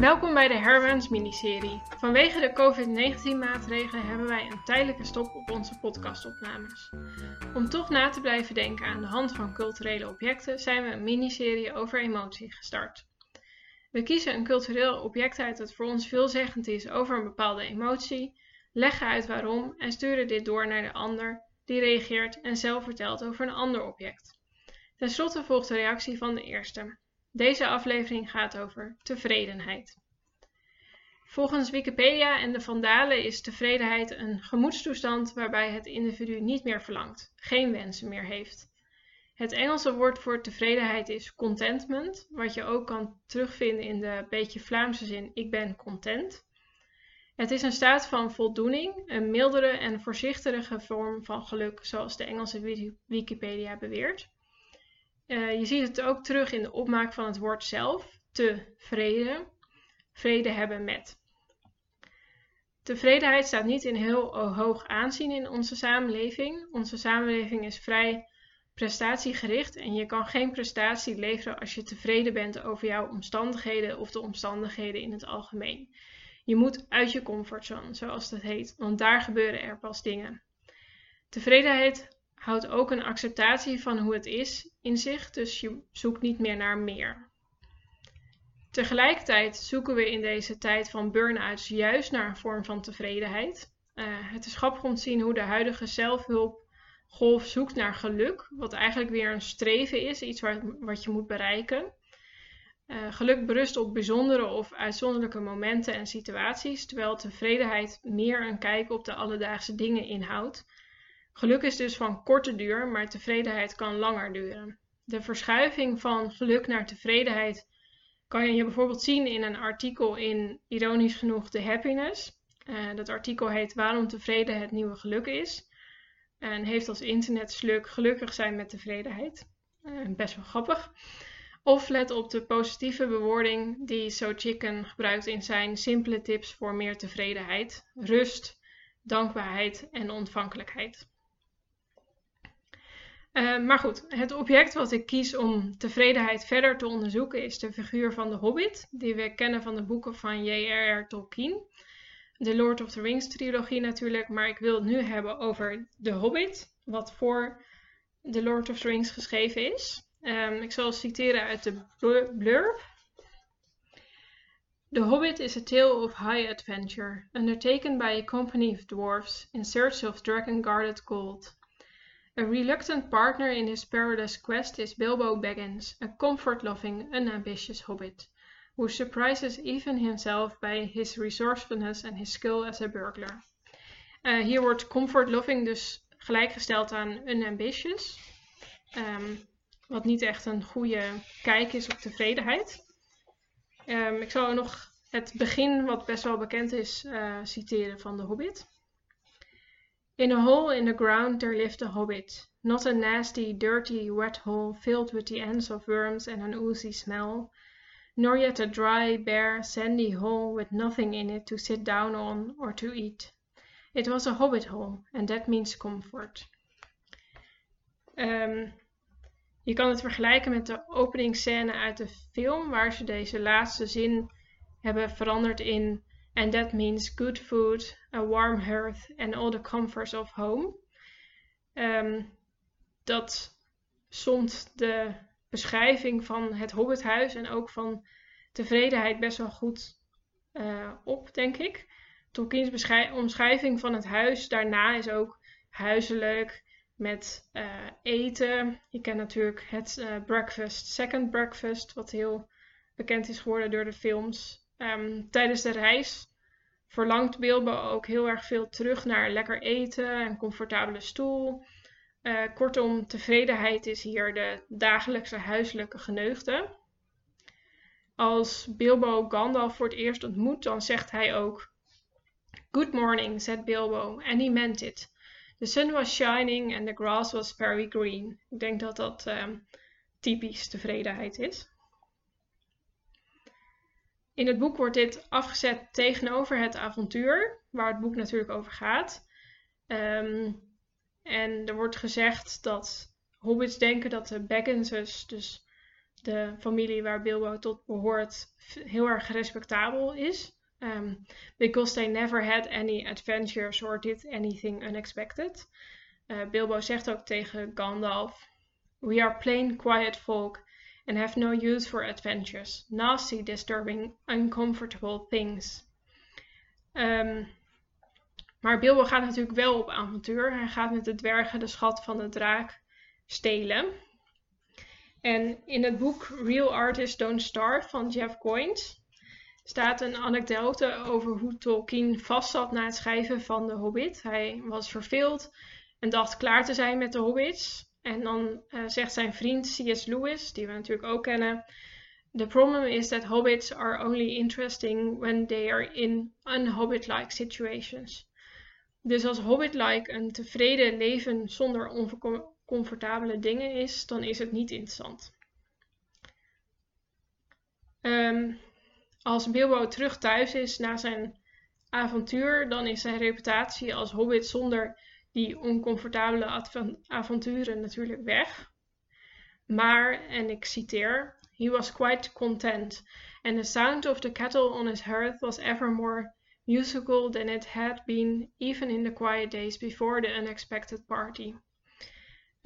Welkom bij de Hermans miniserie. Vanwege de COVID-19 maatregelen hebben wij een tijdelijke stop op onze podcastopnames. Om toch na te blijven denken aan de hand van culturele objecten zijn we een miniserie over emotie gestart. We kiezen een cultureel object uit dat voor ons veelzeggend is over een bepaalde emotie, leggen uit waarom en sturen dit door naar de ander die reageert en zelf vertelt over een ander object. Ten slotte volgt de reactie van de eerste. Deze aflevering gaat over tevredenheid. Volgens Wikipedia en de Vandalen is tevredenheid een gemoedstoestand waarbij het individu niet meer verlangt, geen wensen meer heeft. Het Engelse woord voor tevredenheid is contentment, wat je ook kan terugvinden in de beetje Vlaamse zin ik ben content. Het is een staat van voldoening, een mildere en voorzichtige vorm van geluk, zoals de Engelse Wikipedia beweert. Uh, je ziet het ook terug in de opmaak van het woord zelf, tevreden, vrede hebben met. Tevredenheid staat niet in heel hoog aanzien in onze samenleving. Onze samenleving is vrij prestatiegericht en je kan geen prestatie leveren als je tevreden bent over jouw omstandigheden of de omstandigheden in het algemeen. Je moet uit je comfortzone, zoals dat heet, want daar gebeuren er pas dingen. Tevredenheid houdt ook een acceptatie van hoe het is in zich, dus je zoekt niet meer naar meer. Tegelijkertijd zoeken we in deze tijd van burn-outs juist naar een vorm van tevredenheid. Uh, het is grappig om te zien hoe de huidige zelfhulpgolf zoekt naar geluk, wat eigenlijk weer een streven is, iets wat, wat je moet bereiken. Uh, geluk berust op bijzondere of uitzonderlijke momenten en situaties, terwijl tevredenheid meer een kijk op de alledaagse dingen inhoudt Geluk is dus van korte duur, maar tevredenheid kan langer duren. De verschuiving van geluk naar tevredenheid kan je bijvoorbeeld zien in een artikel in, ironisch genoeg, The Happiness. Uh, dat artikel heet Waarom tevreden het nieuwe geluk is. En heeft als internetsluk gelukkig zijn met tevredenheid. Uh, best wel grappig. Of let op de positieve bewoording die So Chicken gebruikt in zijn simpele tips voor meer tevredenheid. Rust, dankbaarheid en ontvankelijkheid. Uh, maar goed, het object wat ik kies om tevredenheid verder te onderzoeken is de figuur van de Hobbit, die we kennen van de boeken van J.R.R. Tolkien. De Lord of the Rings trilogie natuurlijk, maar ik wil het nu hebben over de Hobbit, wat voor de Lord of the Rings geschreven is. Um, ik zal citeren uit de blurb. The Hobbit is a tale of high adventure, undertaken by a company of dwarfs in search of dragon-guarded gold. A reluctant partner in his perilous quest is Bilbo Baggins, a comfort-loving, unambitious hobbit, who surprises even himself by his resourcefulness and his skill as a burglar. Uh, hier wordt comfort-loving dus gelijkgesteld aan unambitious, um, wat niet echt een goede kijk is op tevredenheid. Um, ik zal nog het begin, wat best wel bekend is, uh, citeren van de Hobbit. In a hole in the ground there lived a hobbit, not a nasty, dirty, wet hole filled with the ends of worms and an oozy smell, nor yet a dry, bare, sandy hole with nothing in it to sit down on or to eat. It was a hobbit hole, and that means comfort. Um, je kan het vergelijken met de openingsscène uit de film, waar ze deze laatste zin hebben veranderd in and that means good food, a warm hearth and all the comforts of home. Um, dat somt de beschrijving van het Hobbithuis en ook van tevredenheid best wel goed uh, op, denk ik. Tolkien's omschrijving van het huis daarna is ook huiselijk met uh, eten. Je kent natuurlijk het uh, breakfast, second breakfast, wat heel bekend is geworden door de films. Um, tijdens de reis verlangt Bilbo ook heel erg veel terug naar lekker eten, een comfortabele stoel. Uh, kortom, tevredenheid is hier de dagelijkse huiselijke geneugde. Als Bilbo Gandalf voor het eerst ontmoet, dan zegt hij ook: Good morning, said Bilbo, and he meant it. The sun was shining and the grass was very green. Ik denk dat dat um, typisch tevredenheid is. In het boek wordt dit afgezet tegenover het avontuur, waar het boek natuurlijk over gaat. Um, en er wordt gezegd dat hobbits denken dat de Bagginses, dus de familie waar Bilbo tot behoort, heel erg respectabel is. Um, because they never had any adventures or did anything unexpected. Uh, Bilbo zegt ook tegen Gandalf: We are plain, quiet folk and have no use for adventures, nasty, disturbing, uncomfortable things. Um, maar Bilbo gaat natuurlijk wel op avontuur. Hij gaat met de dwergen de schat van de draak stelen. En in het boek Real Artists Don't Starve van Jeff Goins staat een anekdote over hoe Tolkien vastzat na het schrijven van The Hobbit. Hij was verveeld en dacht klaar te zijn met de Hobbits. En dan uh, zegt zijn vriend C.S. Lewis, die we natuurlijk ook kennen. The problem is that hobbits are only interesting when they are in unhobbit-like situations. Dus als hobbit-like een tevreden leven zonder oncomfortabele dingen is, dan is het niet interessant. Um, als Bilbo terug thuis is na zijn avontuur, dan is zijn reputatie als hobbit zonder die oncomfortabele avonturen natuurlijk weg. Maar, en ik citeer, he was quite content, and the sound of the kettle on his hearth was ever more musical than it had been even in the quiet days before the unexpected party.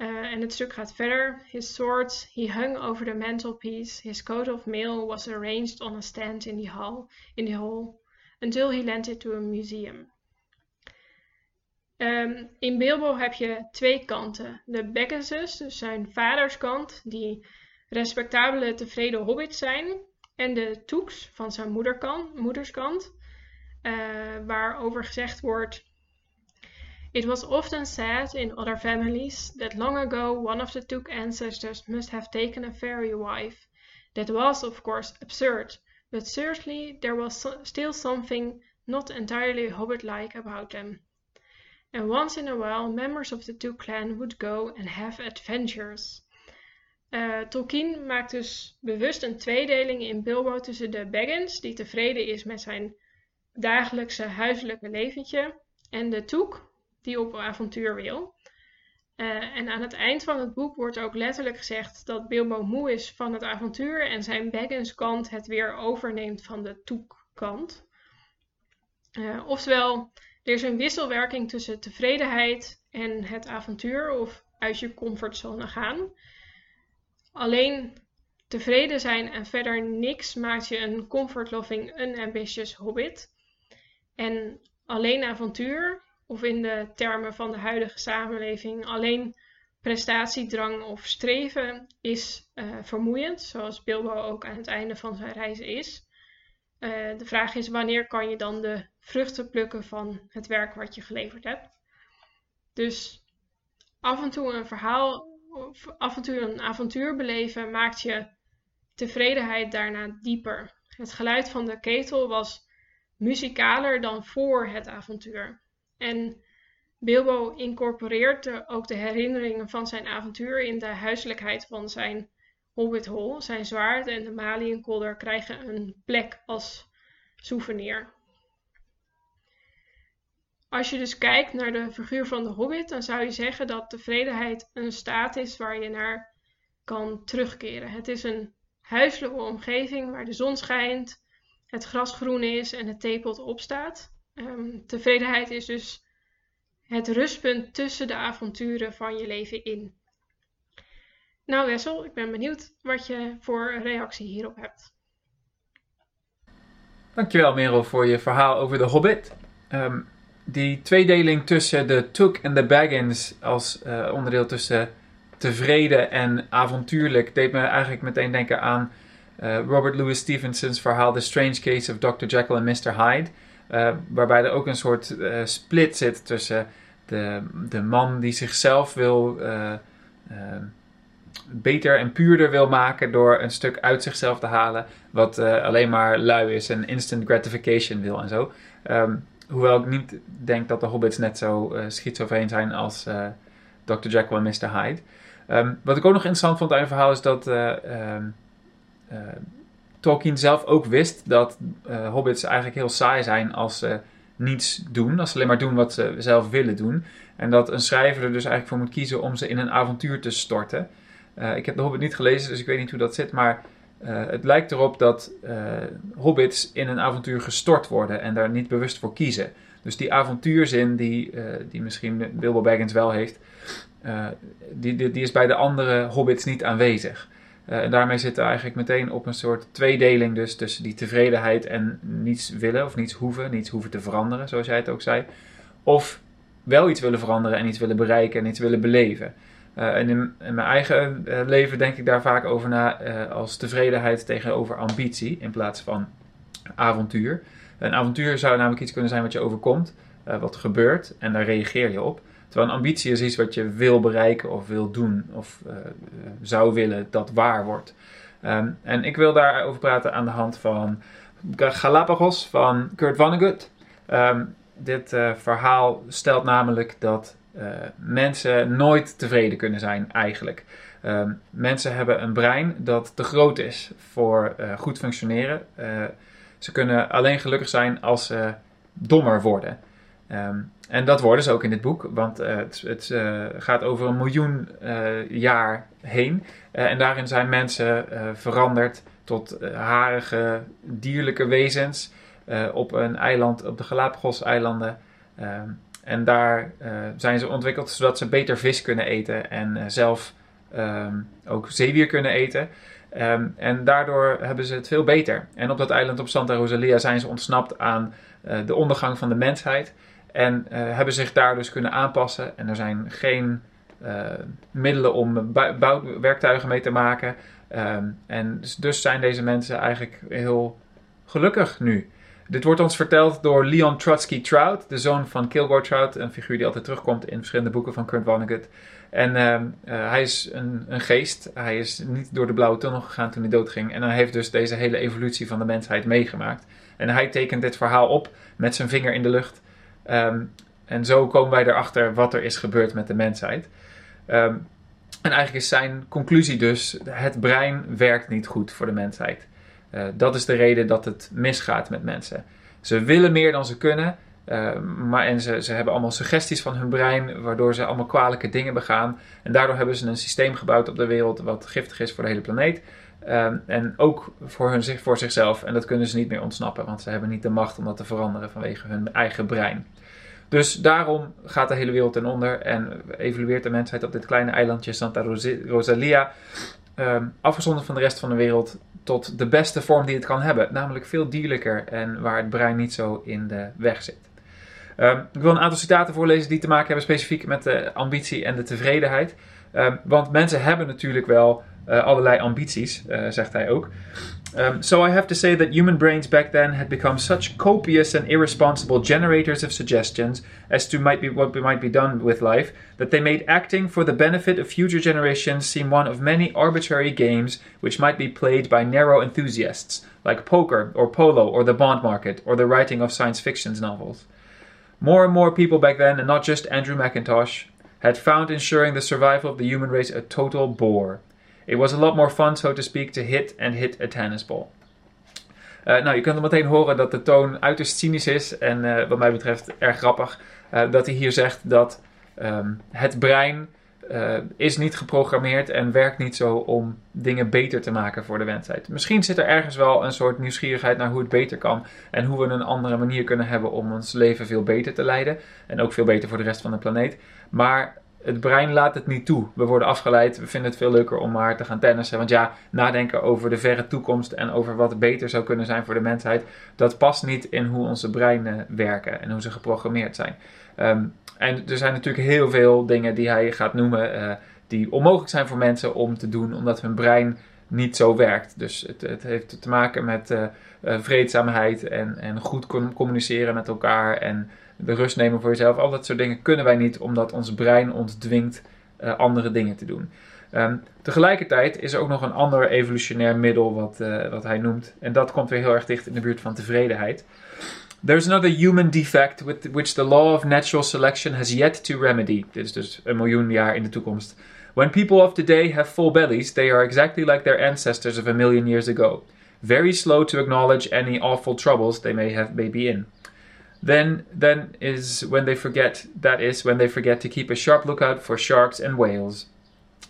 Uh, en het stuk gaat verder. His swords he hung over the mantelpiece. His coat of mail was arranged on a stand in the hall, in the hall until he lent it to a museum. Um, in Bilbo heb je twee kanten. De Bagginses, dus zijn vaderskant, die respectabele, tevreden hobbits zijn. En de Toeks van zijn moederkant, moederskant, uh, waarover gezegd wordt It was often said in other families that long ago one of the Took ancestors must have taken a fairy wife. That was, of course, absurd, but certainly there was still something not entirely hobbit-like about them. And once in a while members of the Took clan would go and have adventures. Uh, Tolkien maakt dus bewust een tweedeling in Bilbo tussen de Baggins, die tevreden is met zijn dagelijkse huiselijke leventje, en de Took, die op avontuur wil. Uh, en aan het eind van het boek wordt ook letterlijk gezegd dat Bilbo moe is van het avontuur en zijn Baggins kant het weer overneemt van de Toek-kant. Uh, oftewel, er is een wisselwerking tussen tevredenheid en het avontuur of uit je comfortzone gaan. Alleen tevreden zijn en verder niks maakt je een comfort-loving, unambitious hobbit. En alleen avontuur of in de termen van de huidige samenleving alleen prestatiedrang of streven is uh, vermoeiend, zoals Bilbo ook aan het einde van zijn reis is. Uh, de vraag is wanneer kan je dan de vruchten plukken van het werk wat je geleverd hebt. Dus af en toe een verhaal, of af en toe een avontuur beleven maakt je tevredenheid daarna dieper. Het geluid van de ketel was muzikaler dan voor het avontuur. En Bilbo incorporeert ook de herinneringen van zijn avontuur in de huiselijkheid van zijn Hobbit Hole. Zijn zwaard en de maliënkolder krijgen een plek als souvenir. Als je dus kijkt naar de figuur van de Hobbit, dan zou je zeggen dat tevredenheid een staat is waar je naar kan terugkeren. Het is een huiselijke omgeving waar de zon schijnt, het gras groen is en het theepot opstaat. Um, tevredenheid is dus het rustpunt tussen de avonturen van je leven in. Nou Wessel, ik ben benieuwd wat je voor reactie hierop hebt. Dankjewel Merel voor je verhaal over de Hobbit. Um, die tweedeling tussen de Took en de Baggins als uh, onderdeel tussen tevreden en avontuurlijk deed me eigenlijk meteen denken aan uh, Robert Louis Stevenson's verhaal The Strange Case of Dr. Jekyll and Mr. Hyde. Uh, waarbij er ook een soort split zit tussen de, de man die zichzelf wil uh, beter en puurder wil maken door een stuk uit zichzelf te halen, wat alleen maar lui is en instant gratification wil en zo. Um, hoewel ik niet denk dat de hobbits net zo schizofreen zijn als Dr. Jekyll en Mr. Hyde. Um, wat ik ook nog interessant vond aan het verhaal is dat um, Tolkien zelf ook wist dat uh, hobbits eigenlijk heel saai zijn als ze niets doen, als ze alleen maar doen wat ze zelf willen doen. En dat een schrijver er dus eigenlijk voor moet kiezen om ze in een avontuur te storten. Uh, ik heb de Hobbit niet gelezen, dus ik weet niet hoe dat zit, maar uh, het lijkt erop dat uh, hobbits in een avontuur gestort worden en daar niet bewust voor kiezen. Dus die avontuurzin die, die misschien Bilbo Baggins wel heeft, die, die, die, is bij de andere hobbits niet aanwezig. en daarmee zitten we eigenlijk meteen op een soort tweedeling dus tussen die tevredenheid en niets willen of niets hoeven, niets hoeven te veranderen, zoals jij het ook zei. Of wel iets willen veranderen en iets willen bereiken en iets willen beleven. Uh, en in, in, mijn eigen uh, leven denk ik daar vaak over na uh, als tevredenheid tegenover ambitie in plaats van avontuur. Een avontuur zou namelijk iets kunnen zijn wat je overkomt, wat gebeurt en daar reageer je op. Terwijl een ambitie is iets wat je wil bereiken of wil doen of zou willen dat waar wordt. Um, en ik wil daarover praten aan de hand van Galapagos van Kurt Vonnegut. Um, dit verhaal stelt namelijk dat mensen nooit tevreden kunnen zijn, eigenlijk. Uh, mensen hebben een brein dat te groot is voor uh, goed functioneren. Uh, ze kunnen alleen gelukkig zijn als ze dommer worden. Um, en dat worden ze ook in dit boek, want het, het gaat over een miljoen jaar heen. en daarin zijn mensen veranderd tot harige, dierlijke wezens op een eiland, op de Galapagos-eilanden. Um, en daar uh, zijn ze ontwikkeld zodat ze beter vis kunnen eten en uh, zelf um, ook zeewier kunnen eten. Um, en daardoor hebben ze het veel beter. En op dat eiland op Santa Rosalia zijn ze ontsnapt aan uh, de ondergang van de mensheid. En hebben zich daar dus kunnen aanpassen. En er zijn geen middelen om bouwwerktuigen mee te maken. Um, en dus, dus zijn deze mensen eigenlijk heel gelukkig nu. Dit wordt ons verteld door Leon Trotsky Trout, de zoon van Kilgore Trout, een figuur die altijd terugkomt in verschillende boeken van Kurt Vonnegut. En uh, uh, hij is een, een, geest. Hij is niet door de blauwe tunnel gegaan toen hij doodging. En hij heeft dus deze hele evolutie van de mensheid meegemaakt. En hij tekent dit verhaal op met zijn vinger in de lucht. Um, en zo komen wij erachter wat er is gebeurd met de mensheid. Um, en eigenlijk is zijn conclusie dus: het brein werkt niet goed voor de mensheid. Uh, dat is de reden dat het misgaat met mensen. Ze willen meer dan ze kunnen, uh, maar en ze, ze hebben allemaal suggesties van hun brein, waardoor ze allemaal kwalijke dingen begaan. En daardoor hebben ze een systeem gebouwd op de wereld wat giftig is voor de hele planeet. Uh, en ook voor, hun, voor zichzelf. En dat kunnen ze niet meer ontsnappen, want ze hebben niet de macht om dat te veranderen vanwege hun eigen brein. Dus daarom gaat de hele wereld ten onder en evolueert de mensheid op dit kleine eilandje Santa Rosalia, um, afgezonderd van de rest van de wereld, tot de beste vorm die het kan hebben. Namelijk veel dierlijker en waar het brein niet zo in de weg zit. Um, ik wil een aantal citaten voorlezen die te maken hebben specifiek met de ambitie en de tevredenheid. Um, want mensen hebben natuurlijk wel uh, allerlei ambities, uh, zegt hij ook. Um, so I have to say that human brains back then had become such copious and irresponsible generators of suggestions as to might be what might be done with life that they made acting for the benefit of future generations seem one of many arbitrary games which might be played by narrow enthusiasts like poker or polo or the bond market or the writing of science fiction novels. More and more people back then, and not just Andrew McIntosh, had found ensuring the survival of the human race a total bore. It was a lot more fun, so to speak, to hit and hit a tennis ball. Uh, nou, je kunt er meteen horen dat de toon uiterst cynisch is en uh, wat mij betreft erg grappig. Uh, dat hij hier zegt dat um, het brein is niet geprogrammeerd en werkt niet zo om dingen beter te maken voor de mensheid. Misschien zit er ergens wel een soort nieuwsgierigheid naar hoe het beter kan en hoe we een andere manier kunnen hebben om ons leven veel beter te leiden en ook veel beter voor de rest van de planeet. Maar het brein laat het niet toe. We worden afgeleid. We vinden het veel leuker om maar te gaan tennissen. Want ja, nadenken over de verre toekomst en over wat beter zou kunnen zijn voor de mensheid, dat past niet in hoe onze breinen werken en hoe ze geprogrammeerd zijn. Um, en er zijn natuurlijk heel veel dingen die hij gaat noemen, uh, die onmogelijk zijn voor mensen om te doen, omdat hun brein niet zo werkt. Dus het, het heeft te maken met uh, uh, vreedzaamheid en, en goed communiceren met elkaar en de rust nemen voor jezelf. Al dat soort dingen kunnen wij niet, omdat ons brein ons dwingt uh, andere dingen te doen. Um, tegelijkertijd is er ook nog een ander evolutionair middel wat, uh, wat hij noemt. En dat komt weer heel erg dicht in de buurt van tevredenheid. There's another human defect with which the law of natural selection has yet to remedy. Dit is dus een miljoen jaar in de toekomst. When people of today have full bellies, they are exactly like their ancestors of a million years ago. Very slow to acknowledge any awful troubles they may have may be in. Then, then is when they forget, that is when they forget to keep a sharp lookout for sharks and whales.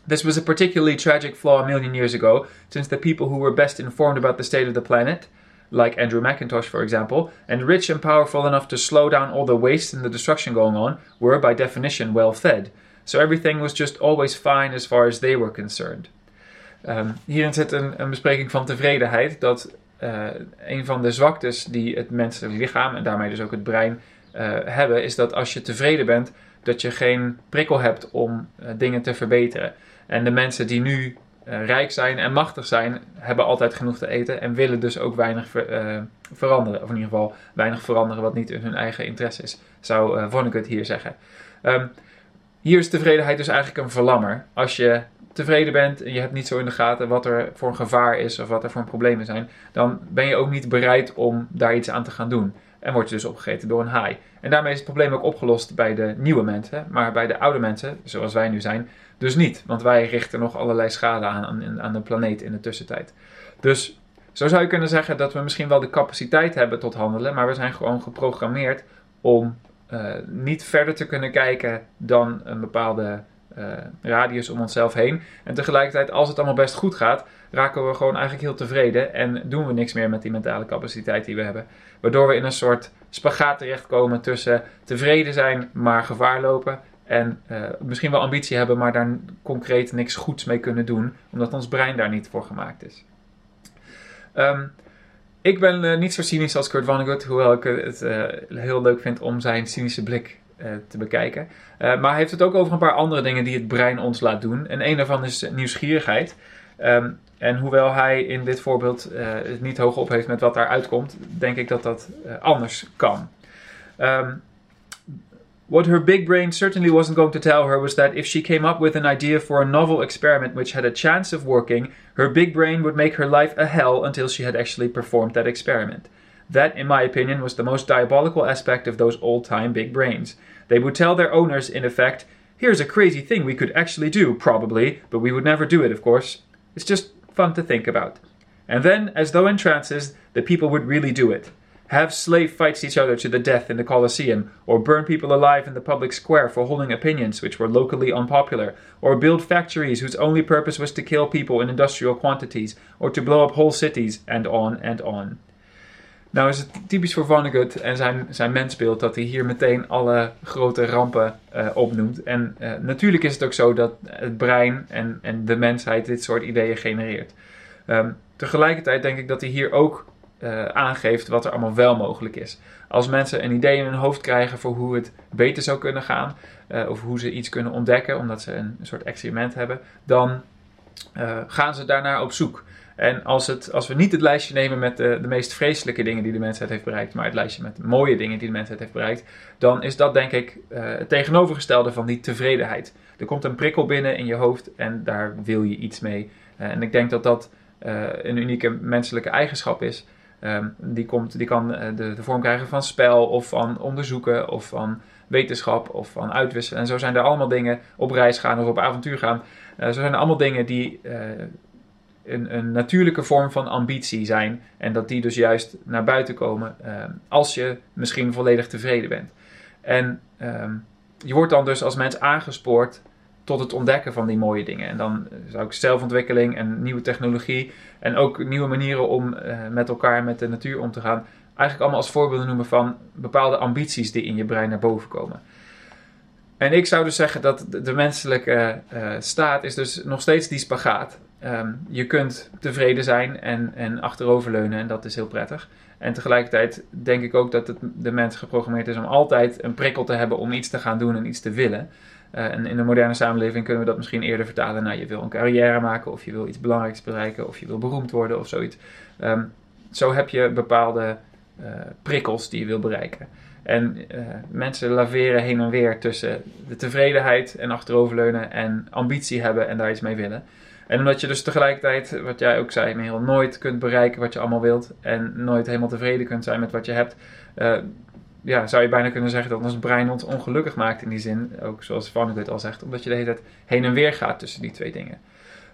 This was a particularly tragic flaw a million years ago, since the people who were best informed about the state of the planet, like Andrew McIntosh, for example, and rich and powerful enough to slow down all the waste and the destruction going on, were by definition well fed. So everything was just always fine as far as they were concerned. Um, hierin zit een, een, bespreking van tevredenheid, dat uh, een van de zwaktes die het menselijk lichaam en daarmee dus ook het brein uh, hebben, is dat als je tevreden bent, dat je geen prikkel hebt om uh, dingen te verbeteren. En de mensen die nu rijk zijn en machtig zijn, hebben altijd genoeg te eten en willen dus ook weinig ver, veranderen. Of in ieder geval weinig veranderen wat niet in hun eigen interesse is, zou uh, Vonnegut hier zeggen. Um, hier is tevredenheid dus eigenlijk een verlammer. Als je tevreden bent en je hebt niet zo in de gaten wat er voor een gevaar is of wat er voor problemen zijn, dan ben je ook niet bereid om daar iets aan te gaan doen. En word je dus opgegeten door een haai. En daarmee is het probleem ook opgelost bij de nieuwe mensen. Maar bij de oude mensen, zoals wij nu zijn, dus niet. Want wij richten nog allerlei schade aan, aan, de planeet in de tussentijd. Dus zo zou je kunnen zeggen dat we misschien wel de capaciteit hebben tot handelen. Maar we zijn gewoon geprogrammeerd om uh, niet verder te kunnen kijken dan een bepaalde radius om onszelf heen. En tegelijkertijd, als het allemaal best goed gaat, raken we gewoon eigenlijk heel tevreden en doen we niks meer met die mentale capaciteit die we hebben. Waardoor we in een soort spagaat terechtkomen tussen tevreden zijn, maar gevaar lopen. En uh, misschien wel ambitie hebben, maar daar concreet niks goeds mee kunnen doen, omdat ons brein daar niet voor gemaakt is. Um, ik ben uh, niet zo cynisch als Kurt Vonnegut, hoewel ik het heel leuk vind om zijn cynische blik te bekijken. maar hij heeft het ook over een paar andere dingen die het brein ons laat doen. En een daarvan is nieuwsgierigheid. Um, en hoewel hij in dit voorbeeld uh, het niet hoog op heeft met wat daaruit komt, denk ik dat dat anders kan. Um, what her big brain certainly wasn't going to tell her was that if she came up with an idea for a novel experiment which had a chance of working, her big brain would make her life a hell until she had actually performed that experiment. That, in my opinion, was the most diabolical aspect of those old time big brains. They would tell their owners, in effect, here's a crazy thing we could actually do, probably, but we would never do it, of course. It's just fun to think about. And then, as though in trances, the people would really do it. Have slave fights each other to the death in the Colosseum, or burn people alive in the public square for holding opinions which were locally unpopular, or build factories whose only purpose was to kill people in industrial quantities, or to blow up whole cities, and on and on. Nou is het typisch voor Vonnegut en zijn, zijn mensbeeld dat hij hier meteen alle grote rampen uh, opnoemt. En uh, natuurlijk is het ook zo dat het brein en, en de mensheid dit soort ideeën genereert. Um, tegelijkertijd denk ik dat hij hier ook uh, aangeeft wat er allemaal wel mogelijk is. Als mensen een idee in hun hoofd krijgen voor hoe het beter zou kunnen gaan, of hoe ze iets kunnen ontdekken omdat ze een, een soort experiment hebben, dan gaan ze daarnaar op zoek. En als, het, als we niet het lijstje nemen met de, de meest vreselijke dingen die de mensheid heeft bereikt, maar het lijstje met mooie dingen die de mensheid heeft bereikt, dan is dat denk ik uh, het tegenovergestelde van die tevredenheid. Er komt een prikkel binnen in je hoofd en daar wil je iets mee. Uh, en ik denk dat dat uh, een unieke menselijke eigenschap is. Um, die, komt, die kan de, de vorm krijgen van spel of van onderzoeken of van wetenschap of van uitwisselen. En zo zijn er allemaal dingen op reis gaan of op avontuur gaan. zo zijn er allemaal dingen die een, een, natuurlijke vorm van ambitie zijn. En dat die dus juist naar buiten komen uh, als je misschien volledig tevreden bent. En uh, je wordt dan dus als mens aangespoord tot het ontdekken van die mooie dingen. En dan zou ik zelfontwikkeling en nieuwe technologie en ook nieuwe manieren om uh, met elkaar, met de natuur om te gaan, eigenlijk allemaal als voorbeelden noemen van bepaalde ambities die in je brein naar boven komen. En ik zou dus zeggen dat de menselijke uh, staat is dus nog steeds die spagaat. Um, je kunt tevreden zijn en, en achteroverleunen en dat is heel prettig. En tegelijkertijd denk ik ook dat het, de mens geprogrammeerd is om altijd een prikkel te hebben om iets te gaan doen en iets te willen. Uh, en in de moderne samenleving kunnen we dat misschien eerder vertalen naar je wil een carrière maken of je wil iets belangrijks bereiken of je wil beroemd worden of zoiets. Um, zo heb je bepaalde uh, prikkels die je wil bereiken. En uh, mensen laveren heen en weer tussen de tevredenheid en achteroverleunen en ambitie hebben en daar iets mee willen. En omdat je dus tegelijkertijd, wat jij ook zei, heel nooit kunt bereiken wat je allemaal wilt. En nooit helemaal tevreden kunt zijn met wat je hebt. Uh, ja, zou je bijna kunnen zeggen dat ons brein ons ongelukkig maakt in die zin. Ook zoals Van al zegt. Omdat je de hele tijd heen en weer gaat tussen die twee dingen.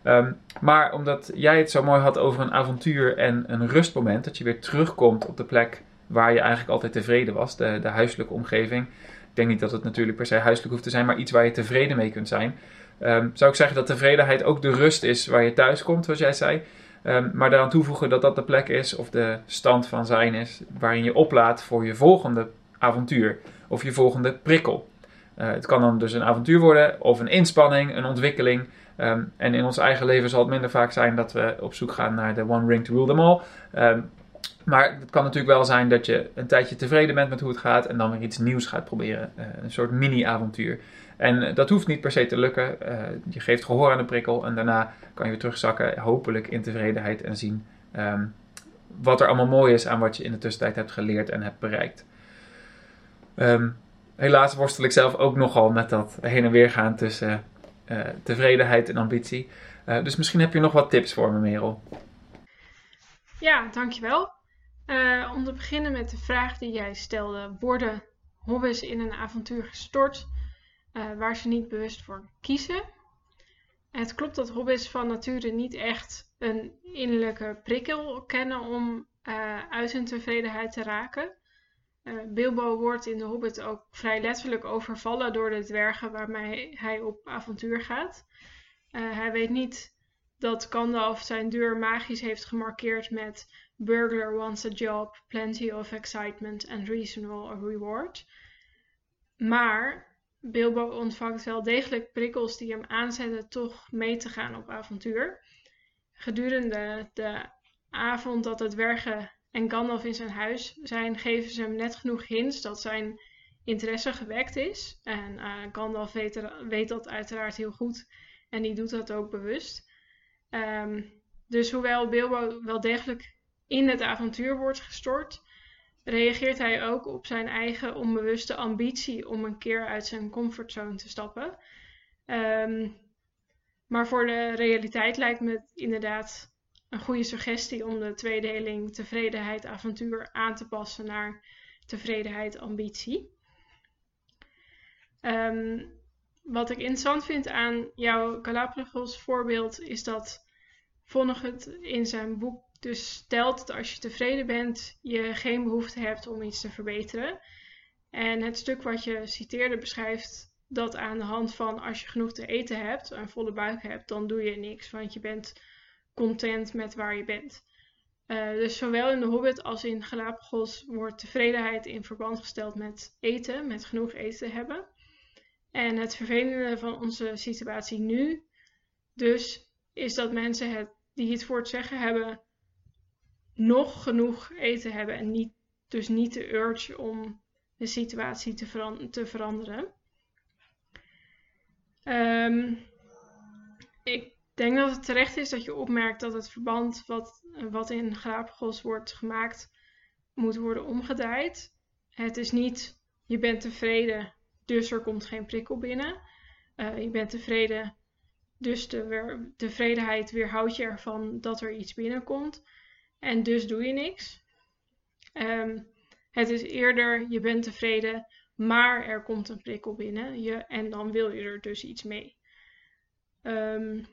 Um, maar omdat jij het zo mooi had over een avontuur en een rustmoment. Dat je weer terugkomt op de plek waar je eigenlijk altijd tevreden was. De, de huiselijke omgeving. Ik denk niet dat het natuurlijk per se huiselijk hoeft te zijn. Maar iets waar je tevreden mee kunt zijn ehm, zou ik zeggen dat tevredenheid ook de rust is waar je thuis komt, zoals jij zei. Um, maar daaraan toevoegen dat dat de plek is of de stand van zijn is waarin je oplaadt voor je volgende avontuur of je volgende prikkel. Uh, het kan dan dus een avontuur worden of een inspanning, een ontwikkeling. Um, en in ons eigen leven zal het minder vaak zijn dat we op zoek gaan naar de one ring to rule them all. Maar het kan natuurlijk wel zijn dat je een tijdje tevreden bent met hoe het gaat en dan weer iets nieuws gaat proberen. Uh, een soort mini-avontuur. En dat hoeft niet per se te lukken. Uh, je geeft gehoor aan de prikkel en daarna kan je weer terugzakken, hopelijk in tevredenheid en zien um, wat er allemaal mooi is aan wat je in de tussentijd hebt geleerd en hebt bereikt. Um, helaas worstel ik zelf ook nogal met dat heen en weer gaan tussen uh, tevredenheid en ambitie. Dus misschien heb je nog wat tips voor me, Merel. Ja, dankjewel. Uh, om te beginnen met de vraag die jij stelde: worden hobby's in een avontuur gestort waar ze niet bewust voor kiezen? Het klopt dat hobby's van nature niet echt een innerlijke prikkel kennen om uit hun tevredenheid te raken. Uh, Bilbo wordt in de Hobbit ook vrij letterlijk overvallen door de dwergen waarmee hij op avontuur gaat. Hij weet niet dat Gandalf zijn deur magisch heeft gemarkeerd met burglar wants a job, plenty of excitement and reasonable reward. Maar Bilbo ontvangt wel degelijk prikkels die hem aanzetten toch mee te gaan op avontuur. Gedurende de avond dat de dwergen en Gandalf in zijn huis zijn, geven ze hem net genoeg hints dat zijn interesse gewekt is. En uh, Gandalf weet, weet, dat uiteraard heel goed en die doet dat ook bewust. Um, dus hoewel Bilbo wel degelijk in het avontuur wordt gestort, reageert hij ook op zijn eigen onbewuste ambitie om een keer uit zijn comfortzone te stappen. Um, maar voor de realiteit lijkt me het inderdaad een goede suggestie om de tweedeling tevredenheid avontuur aan te passen naar tevredenheid ambitie. Um, wat ik interessant vind aan jouw Galapagos voorbeeld is dat Vonnegut in zijn boek dus stelt dat als je tevreden bent, je geen behoefte hebt om iets te verbeteren. En het stuk wat je citeerde beschrijft dat aan de hand van als je genoeg te eten hebt, een volle buik hebt, dan doe je niks, want je bent content met waar je bent. Uh, dus zowel in de Hobbit als in Galapagos wordt tevredenheid in verband gesteld met eten, met genoeg eten te hebben. En het vervelende van onze situatie nu, dus, is dat mensen het, die het voor het zeggen hebben, nog genoeg eten hebben en niet, dus niet de urge om de situatie te, te veranderen. Um, ik denk dat het terecht is dat je opmerkt dat het verband wat, wat in Galapagos wordt gemaakt moet worden omgedraaid. Het is niet je bent tevreden, dus er komt geen prikkel binnen. Uh, je bent tevreden, dus de tevredenheid weerhoudt je ervan dat er iets binnenkomt. En dus doe je niks. Um, het is eerder, je bent tevreden, maar er komt een prikkel binnen je, en dan wil je er dus iets mee. Um,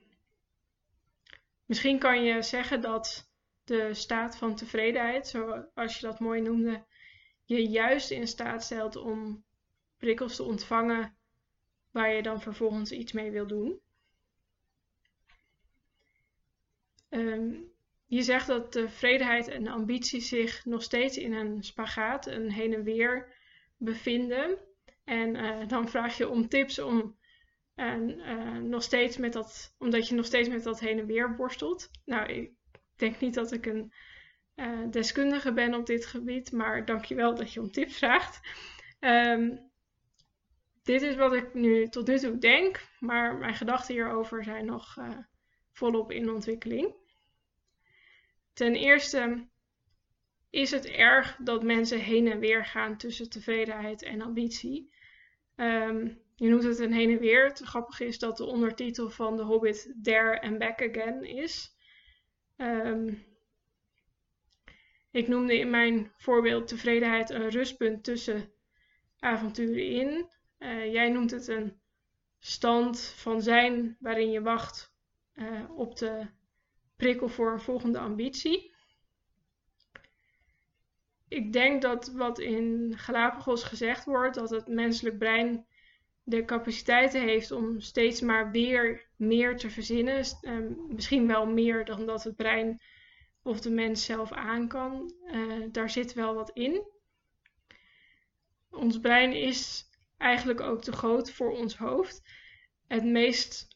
Misschien kan je zeggen dat de staat van tevredenheid, zoals je dat mooi noemde, je juist in staat stelt om prikkels te ontvangen waar je dan vervolgens iets mee wil doen. Um, je zegt dat tevredenheid en ambitie zich nog steeds in een spagaat, een heen en weer bevinden. En uh, dan vraag je om tips om en uh, nog steeds met dat, omdat je nog steeds met dat heen en weer worstelt. Nou, ik denk niet dat ik een deskundige ben op dit gebied, maar dankjewel dat je om tips vraagt. Um, dit is wat ik nu tot nu toe denk, maar mijn gedachten hierover zijn nog volop in ontwikkeling. Ten eerste is het erg dat mensen heen en weer gaan tussen tevredenheid en ambitie. Um, je noemt het een heen en weer. Het grappige is dat de ondertitel van The Hobbit There and Back Again is. Um, ik noemde in mijn voorbeeld tevredenheid een rustpunt tussen avonturen in. Uh, jij noemt het een stand van zijn waarin je wacht uh, op de prikkel voor een volgende ambitie. Ik denk dat wat in Galapagos gezegd wordt, dat het menselijk brein de capaciteiten heeft om steeds maar weer meer te verzinnen. Ehm, misschien wel meer dan dat het brein of de mens zelf aan kan. Uh, daar zit wel wat in. Ons brein is eigenlijk ook te groot voor ons hoofd. Het meest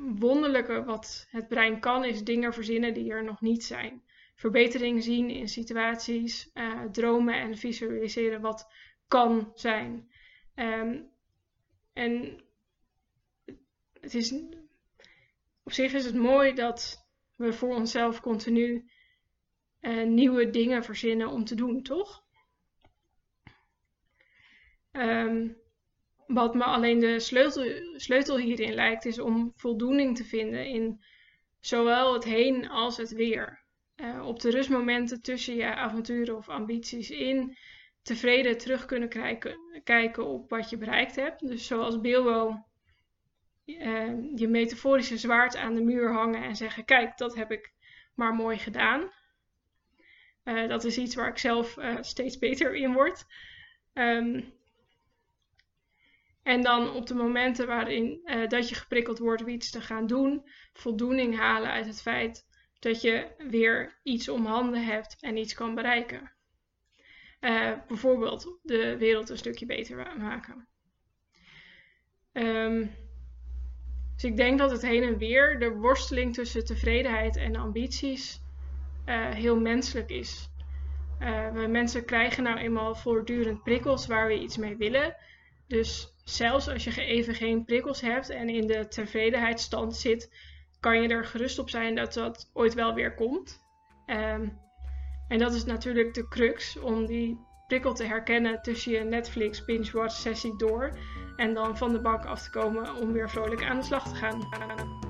wonderlijke wat het brein kan, is dingen verzinnen die er nog niet zijn. Verbetering zien in situaties, uh, dromen en visualiseren wat kan zijn. Um, en het is, op zich is het mooi dat we voor onszelf continu uh, nieuwe dingen verzinnen om te doen, toch? Um, wat me alleen de sleutel, sleutel hierin lijkt, is om voldoening te vinden in zowel het heen als het weer. Uh, op de rustmomenten tussen je avonturen of ambities in tevreden terug kunnen kijken, kijken op wat je bereikt hebt. Dus zoals Bilbo uh, je metaforische zwaard aan de muur hangen en zeggen: Kijk, dat heb ik maar mooi gedaan. Uh, dat is iets waar ik zelf steeds beter in word. Um, en dan op de momenten waarin uh, dat je geprikkeld wordt om iets te gaan doen, voldoening halen uit het feit dat je weer iets om handen hebt en iets kan bereiken. Uh, bijvoorbeeld de wereld een stukje beter maken. Um, dus ik denk dat het heen en weer, de worsteling tussen tevredenheid en ambities, uh, heel menselijk is. we mensen krijgen nou eenmaal voortdurend prikkels waar we iets mee willen. Dus zelfs als je even geen prikkels hebt en in de tevredenheidsstand zit, kan je er gerust op zijn dat dat ooit wel weer komt. Um, en dat is natuurlijk de crux om die prikkel te herkennen tussen je Netflix binge-watch sessie door en dan van de bank af te komen om weer vrolijk aan de slag te gaan.